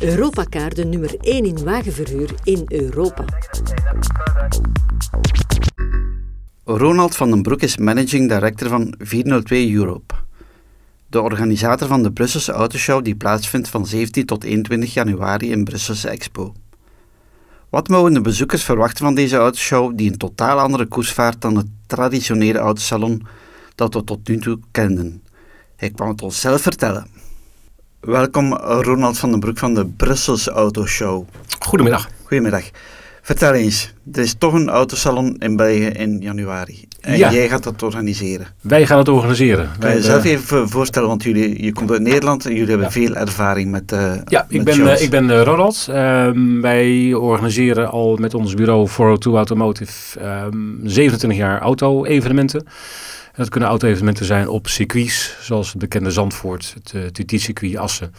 Europacar de nummer 1 in wagenverhuur in Europa. Ronald van den Broek is managing director van 402 Europe, de organisator van de Brusselse Autoshow die plaatsvindt van 17 tot 21 januari in Brusselse Expo. Wat mogen de bezoekers verwachten van deze autoshow die een totaal andere koers vaart dan het traditionele autosalon dat we tot nu toe kenden? Hij kwam het ons zelf vertellen. Welkom Ronald van den Broek van de Brusselse Autoshow. Goedemiddag. Goedemiddag. Vertel eens, er is toch een autosalon in België in januari. En Ja. jij gaat dat organiseren. Wij gaan het organiseren. Kan je jezelf eh, even voorstellen, want jullie, je komt uit Nederland en jullie hebben Ja. veel ervaring met eh Ja, ik ben, shows. eh, ik ben Ronald. Ehm, wij organiseren al met ons bureau 402 Automotive ehm 27 jaar auto-evenementen. Dat kunnen auto-evenementen zijn op circuits, zoals het bekende Zandvoort, het uh, TT-circuit Assen.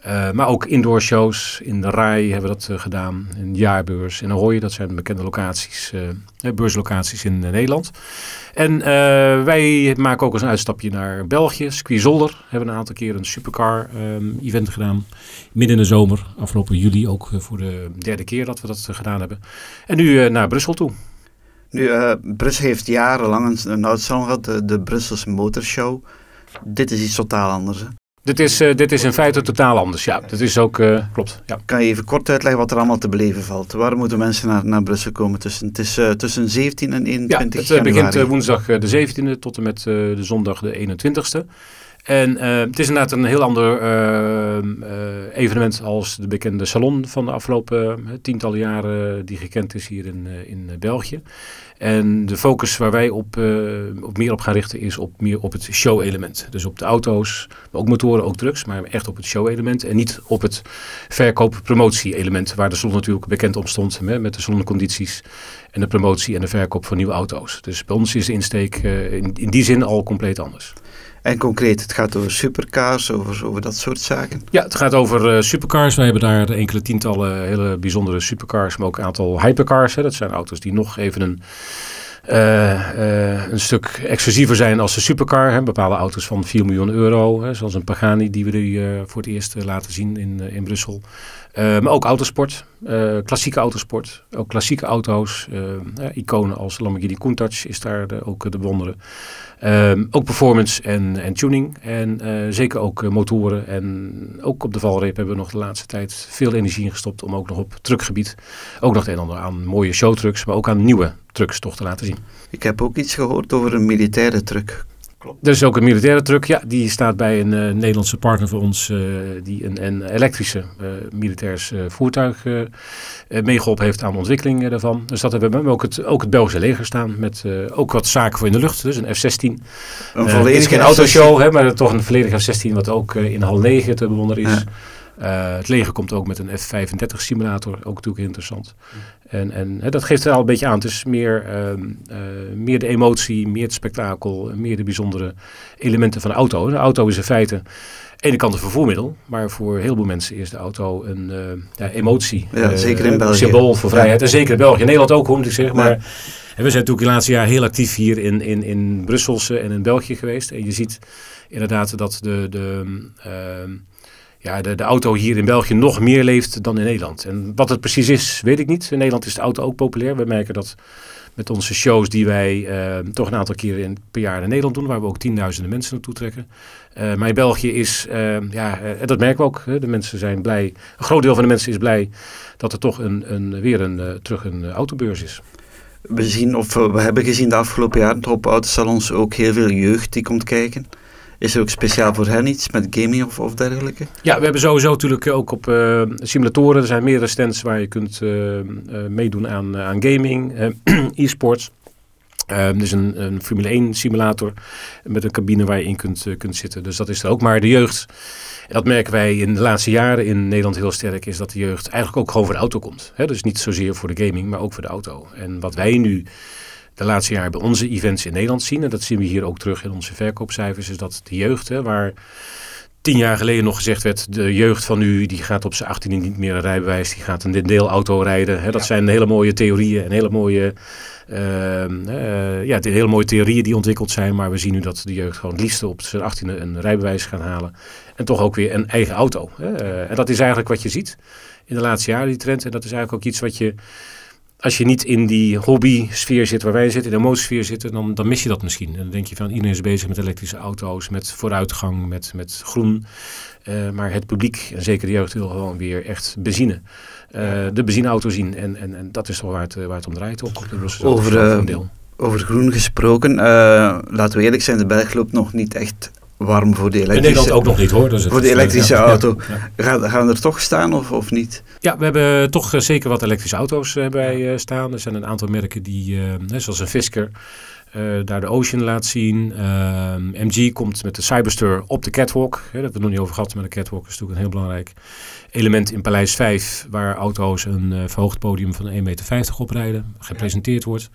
Eh, maar ook indoor shows. In de RAI hebben we dat eh, gedaan. In Jaarbeurs, in Ahoy. Dat zijn bekende locaties, eh, eh, beurslocaties in eh, Nederland. En eh, wij maken ook eens een uitstapje naar België. Squizolder hebben een aantal keer een supercar ehm, event gedaan. Midden in de zomer, afgelopen juli ook eh, voor de derde keer dat we dat eh, gedaan hebben. En nu eh, naar Brussel toe. Nu, eh, Brussel heeft jarenlang een, een gehad, de, de Brusselse Motorshow. Dit is iets totaal anders. Hè? Dit is, eh, dit is in feite totaal anders. Ja, dat is ook, eh, klopt. Ja. Kan je even kort uitleggen wat er allemaal te beleven valt? Waar moeten mensen naar, naar Brussel komen tussen, het is, eh, tussen 17 en Ja, 21 het eh, januari? begint woensdag de 17e tot en met de zondag de 21ste. En eh, het is inderdaad een heel ander eh, eh, evenement als de bekende salon van de afgelopen tientallen jaren die gekend is hier in, in België. En de focus waar wij op, op meer op gaan richten is op meer op het show-element. Dus op de auto's, maar ook motoren, ook drugs, maar echt op het show-element. En niet op het verkoop-promotie-element, waar de salon natuurlijk bekend om stond hè, met de saloncondities en de promotie en de verkoop van nieuwe auto's. Dus bij ons is de insteek in, in die zin al compleet anders. En concreet, het gaat over supercars, over, over dat soort zaken. Ja, het gaat over eh, supercars. Wij hebben daar enkele tientallen hele bijzondere supercars, maar ook een aantal hypercars. Hè. Dat zijn auto's die nog even een, eh, eh, een stuk exclusiever zijn als de supercar. Hè. Bepaalde auto's van 4 miljoen euro, hè, zoals een Pagani die we eh, voor het eerst laten zien in, in Brussel. Eh, maar ook autosport, eh, klassieke autosport, ook klassieke auto's. eh, iconen als Lamborghini Countach is daar ook te bewonderen. Ehm, ook performance en, en tuning. En zeker ook motoren. En ook op de valreep hebben we nog de laatste tijd veel energie ingestopt om ook nog op truckgebied ook nog het een en ander aan mooie showtrucks, maar ook aan nieuwe trucks toch te laten zien. Ik heb ook iets gehoord over een militaire truck. Er is ook een militaire truck, ja, die staat bij een eh, Nederlandse partner van ons, eh, die een, een elektrische eh militairs voertuig eh, eh, meegeholpen heeft aan de ontwikkeling daarvan. Dus dat hebben we, ook het, ook het Belgische leger staan, met ook wat zaken voor in de lucht, dus een F-16. Een volledige is geen autoshow, hè, maar toch een volledige F-16 wat ook in hal 9 te bewonderen is. Ja. Eh, het leger komt ook met een F-35 simulator, ook natuurlijk interessant. En, en hè, dat geeft er al een beetje aan. Het is meer, ehm, eh, meer de emotie, meer het spektakel, meer de bijzondere elementen van de auto. De auto is in feite aan de ene kant een vervoermiddel, maar voor heel veel mensen is de auto een eh, ja, emotie. Ja, zeker in een België. symbool voor vrijheid. Ja. En zeker in België. In Nederland ook, hoe moet ik zeggen. Maar en we zijn natuurlijk de laatste jaar heel actief hier in, in, in Brusselse en in België geweest. En je ziet inderdaad dat de, de, ehm, ja, de, de auto hier in België nog meer leeft dan in Nederland. En wat het precies is, weet ik niet. In Nederland is de auto ook populair. We merken dat met onze shows die wij ehm, toch een aantal keren in, per jaar in Nederland doen, waar we ook tienduizenden mensen naartoe trekken. Eh, maar in België is, ehm, ja, eh, en dat merken we ook. Hè, de mensen zijn blij, een groot deel van de mensen is blij dat er toch een, een, weer een, eh, terug een eh, autobeurs is. We, zien, of eh, we hebben gezien de afgelopen jaren op autosalons ook heel veel jeugd die komt kijken. Is er ook speciaal voor hen iets met gaming of, of dergelijke? Ja, we hebben sowieso natuurlijk ook op eh, simulatoren. Er zijn meerdere stands waar je kunt eh, eh, meedoen aan, aan gaming, e-sports. Eh, er is een, een Formule 1 simulator met een cabine waar je in kunt, kunt zitten. Dus dat is er ook. Maar de jeugd, dat merken wij in de laatste jaren in Nederland heel sterk, is dat de jeugd eigenlijk ook gewoon voor de auto komt. Dus niet zozeer voor de gaming, maar ook voor de auto. En wat wij nu de laatste jaren bij onze events in Nederland zien, en dat zien we hier ook terug in onze verkoopcijfers, is dat de jeugd, hè, waar tien jaar geleden nog gezegd werd, de jeugd van nu, die gaat op zijn 18e niet meer een rijbewijs, die gaat een deelauto rijden. Hè, dat zijn hele mooie theorieën en hele mooie, uh, ja, hele mooie theorieën die ontwikkeld zijn. Maar we zien nu dat de jeugd gewoon het liefste op zijn 18e een rijbewijs gaan halen. En toch ook weer een eigen auto. Hè. en dat is eigenlijk wat je ziet in de laatste jaren, die trend. En dat is eigenlijk ook iets wat je als je niet in die hobby-sfeer zit waar wij zitten, in de emotiersfeer zitten, dan, dan mis je dat misschien. En dan denk je van iedereen is bezig met elektrische auto's, met vooruitgang, met, met groen. Uh, maar het publiek, en zeker de jeugd, wil gewoon weer echt benzine. Uh, de benzineauto zien. En, en, en dat is toch waar het, waar het om draait ook op de over, over groen gesproken, laten we eerlijk zijn, de berg loopt nog niet echt warm voor de elektrische... In Nederland ook nog niet hoor. Dus voor de elektrische auto. Gaan, gaan er toch staan of, of niet? Ja, we hebben toch eh, zeker wat elektrische auto's uh, bij uh, staan. Er zijn een aantal merken die, zoals een Fisker... daar de Ocean laat zien. MG komt met de Cyberster op de catwalk. Hè, dat hebben we nog niet over gehad, maar de catwalk is natuurlijk een heel belangrijk element in Paleis 5, waar auto's een verhoogd podium van 1,50 meter oprijden, gepresenteerd wordt.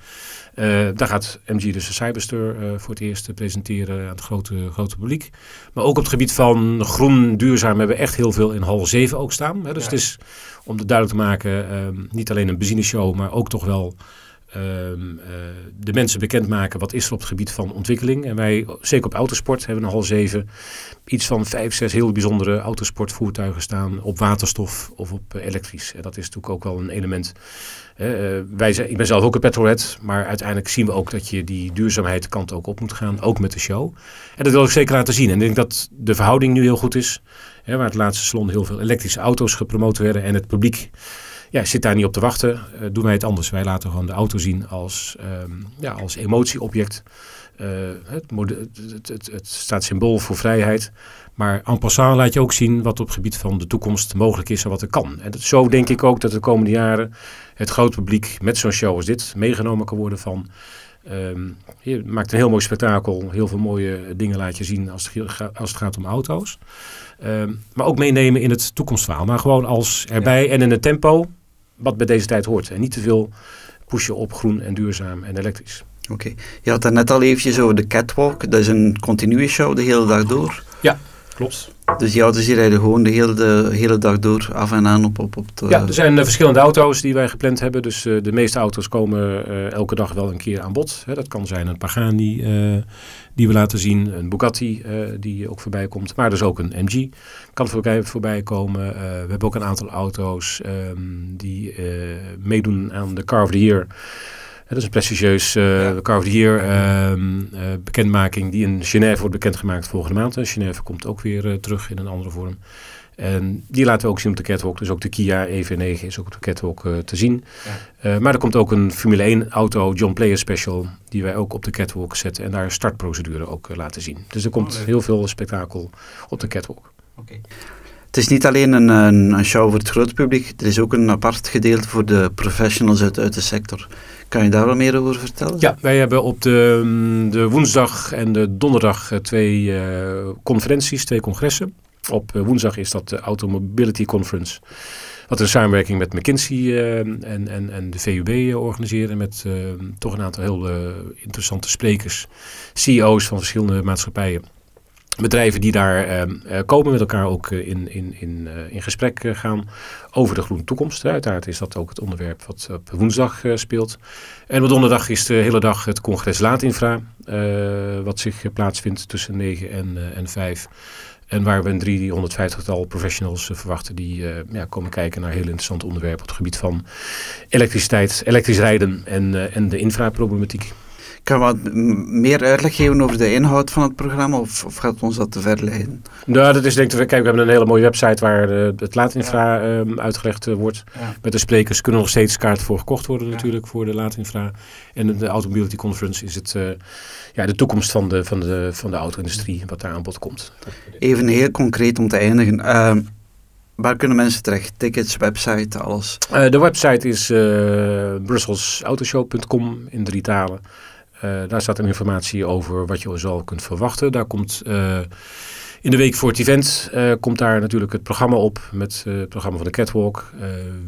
Uh, daar gaat MG dus de Cyberster uh, voor het eerst presenteren aan het grote, grote publiek. Maar ook op het gebied van groen, duurzaam hebben we echt heel veel in hal 7 ook staan. Hè. Dus het is, om het duidelijk te maken, uh, niet alleen een benzineshow, maar ook toch wel ehm, de mensen bekendmaken wat is er op het gebied van ontwikkeling. En wij, zeker op autosport, hebben hal 7 iets van vijf, zes heel bijzondere autosportvoertuigen staan op waterstof of op elektrisch. En dat is natuurlijk ook wel een element uh, wij zijn, ik ben zelf ook een petrolhead, maar uiteindelijk zien we ook dat je die duurzaamheid kant ook op moet gaan, ook met de show. En dat wil ik zeker laten zien. En ik denk dat de verhouding nu heel goed is. Hè, waar het laatste salon heel veel elektrische auto's gepromoot werden en het publiek ja, zit daar niet op te wachten. Uh, doen wij het anders. Wij laten gewoon de auto zien als, um, ja, als emotieobject. Uh, het, het, het, het, staat symbool voor vrijheid. Maar en passant laat je ook zien wat op het gebied van de toekomst mogelijk is en wat er kan. En dat, zo denk ik ook dat de komende jaren het grote publiek met zo'n show als dit meegenomen kan worden van... Um, je maakt een heel mooi spektakel, heel veel mooie dingen laat je zien als het, als het gaat om auto's. Um, maar ook meenemen in het toekomstverhaal. Maar gewoon als erbij en in het tempo wat bij deze tijd hoort. En niet te veel pushen op groen en duurzaam en elektrisch. Oké, je had het net al eventjes over de catwalk. Dat is een continue show de hele dag door. Ja, klopt. Dus die auto's die rijden gewoon de hele, de hele dag door af en aan op, op, op de... Ja, er zijn uh, verschillende auto's die wij gepland hebben. Dus uh, de meeste auto's komen uh, elke dag wel een keer aan bod. Hè, dat kan zijn een Pagani die we laten zien. Een Bugatti die ook voorbij komt. Maar dus ook een MG kan voorbij, voorbij komen. we hebben ook een aantal auto's um, die meedoen aan de Car of the Year... Dat is een prestigieus uh. Car of the Year uh, uh, bekendmaking die in Genève wordt bekendgemaakt volgende maand. En Genève komt ook weer terug in een andere vorm. En die laten we ook zien op de catwalk. Dus ook de Kia EV9 is ook op de catwalk te zien. Ja. maar er komt ook een Formule 1 auto John Player Special die wij ook op de catwalk zetten. En daar startprocedure ook laten zien. Dus er komt oh, heel veel spektakel op de catwalk. Okay. Het is niet alleen een, een, show voor het grote publiek. Er is ook een apart gedeelte voor de professionals uit, uit de sector. Kan je daar wat meer over vertellen? Ja, wij hebben op de, mm, de woensdag en de donderdag eh, twee uh, conferenties, twee congressen. Op uh, woensdag is dat de Automobility Conference. Wat een samenwerking met McKinsey en, en, en de VUB organiseren. Met toch een aantal heel interessante sprekers. CEO's van verschillende maatschappijen bedrijven die daar uh, komen met elkaar ook uh, in, in, in, uh, in gesprek gaan over de groene toekomst. Uiteraard is dat ook het onderwerp wat op woensdag speelt. En op donderdag is de hele dag het congres Laatinfra, wat zich plaatsvindt tussen 9 en, en 5. En waar we een 350-tal professionals verwachten die ja, komen kijken naar heel interessante onderwerpen op het gebied van elektriciteit, elektrisch rijden en, en de infraproblematiek. Kan wat meer uitleg geven over de inhoud van het programma of, of gaat ons dat te ver leiden? Nou, dat is denk ik, kijk, we hebben een hele mooie website waar de, het laatinfra ja. um, uitgelegd uh, wordt. Ja. Met de sprekers kunnen nog steeds kaarten voor gekocht worden natuurlijk voor de laatinfra. En de Automobility Conference is het, uh, ja, de toekomst van de, van de, van de auto-industrie wat daar aan bod komt. Even heel concreet om te eindigen. Uh, Waar kunnen mensen terecht? Tickets, website, alles? Uh, de website is uh, brusselsautoshowcom in drie talen. Uh, daar staat een informatie over wat je zo kunt verwachten. Daar komt uh, in de week voor het event uh, komt daar natuurlijk het programma op met het programma van de Catwalk.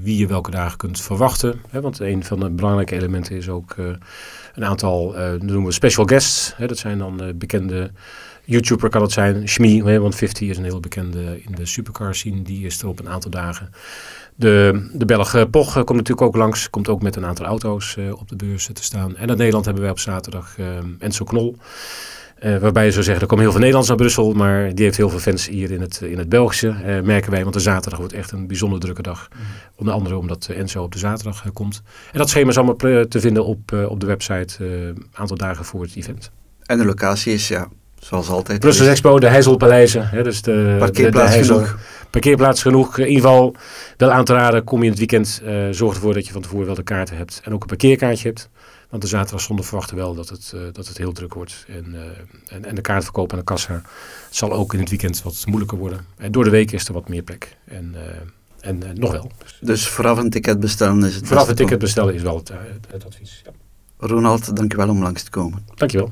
wie je welke dagen kunt verwachten. Hè, want een van de belangrijke elementen is ook een aantal, noemen we special guests. Hè, dat zijn dan bekende YouTuber kan het zijn. Shmi, want 50 is een heel bekende in de supercar scene. Die is er op een aantal dagen. De, de Belg eh, Poch eh, komt natuurlijk ook langs. Komt ook met een aantal auto's eh, op de beurs te staan. En uit Nederland hebben wij op zaterdag eh, Enzo Knol. Eh, waarbij je zou zeggen, er komen heel veel Nederlands naar Brussel. Maar die heeft heel veel fans hier in het, in het Belgische. eh, merken wij, want de zaterdag wordt echt een bijzonder drukke dag. Onder andere omdat eh, Enzo op de zaterdag eh, komt. En dat schema is allemaal eh, te vinden op, eh, op de website. Een aantal dagen voor het event. En de locatie is, ja, zoals altijd. Brussels Expo, de Heizelpaleizen. Hè, dus de, Parkeerplaats de, genoeg. Parkeerplaats genoeg. In ieder geval wel aan te raden. Kom je in het weekend, eh, zorg ervoor dat je van tevoren wel de kaarten hebt. En ook een parkeerkaartje hebt. Want de zaterdag zonder verwachten wel dat het, eh, dat het heel druk wordt. En, eh, en, en de kaartverkoop aan de kassa zal ook in het weekend wat moeilijker worden. En door de week is er wat meer plek. En, en nog wel. Dus Dus vooraf een ticket bestellen is het beste een ticket bestellen is wel het, het advies. Ja. Ronald, dankjewel om langs te komen. Dankjewel.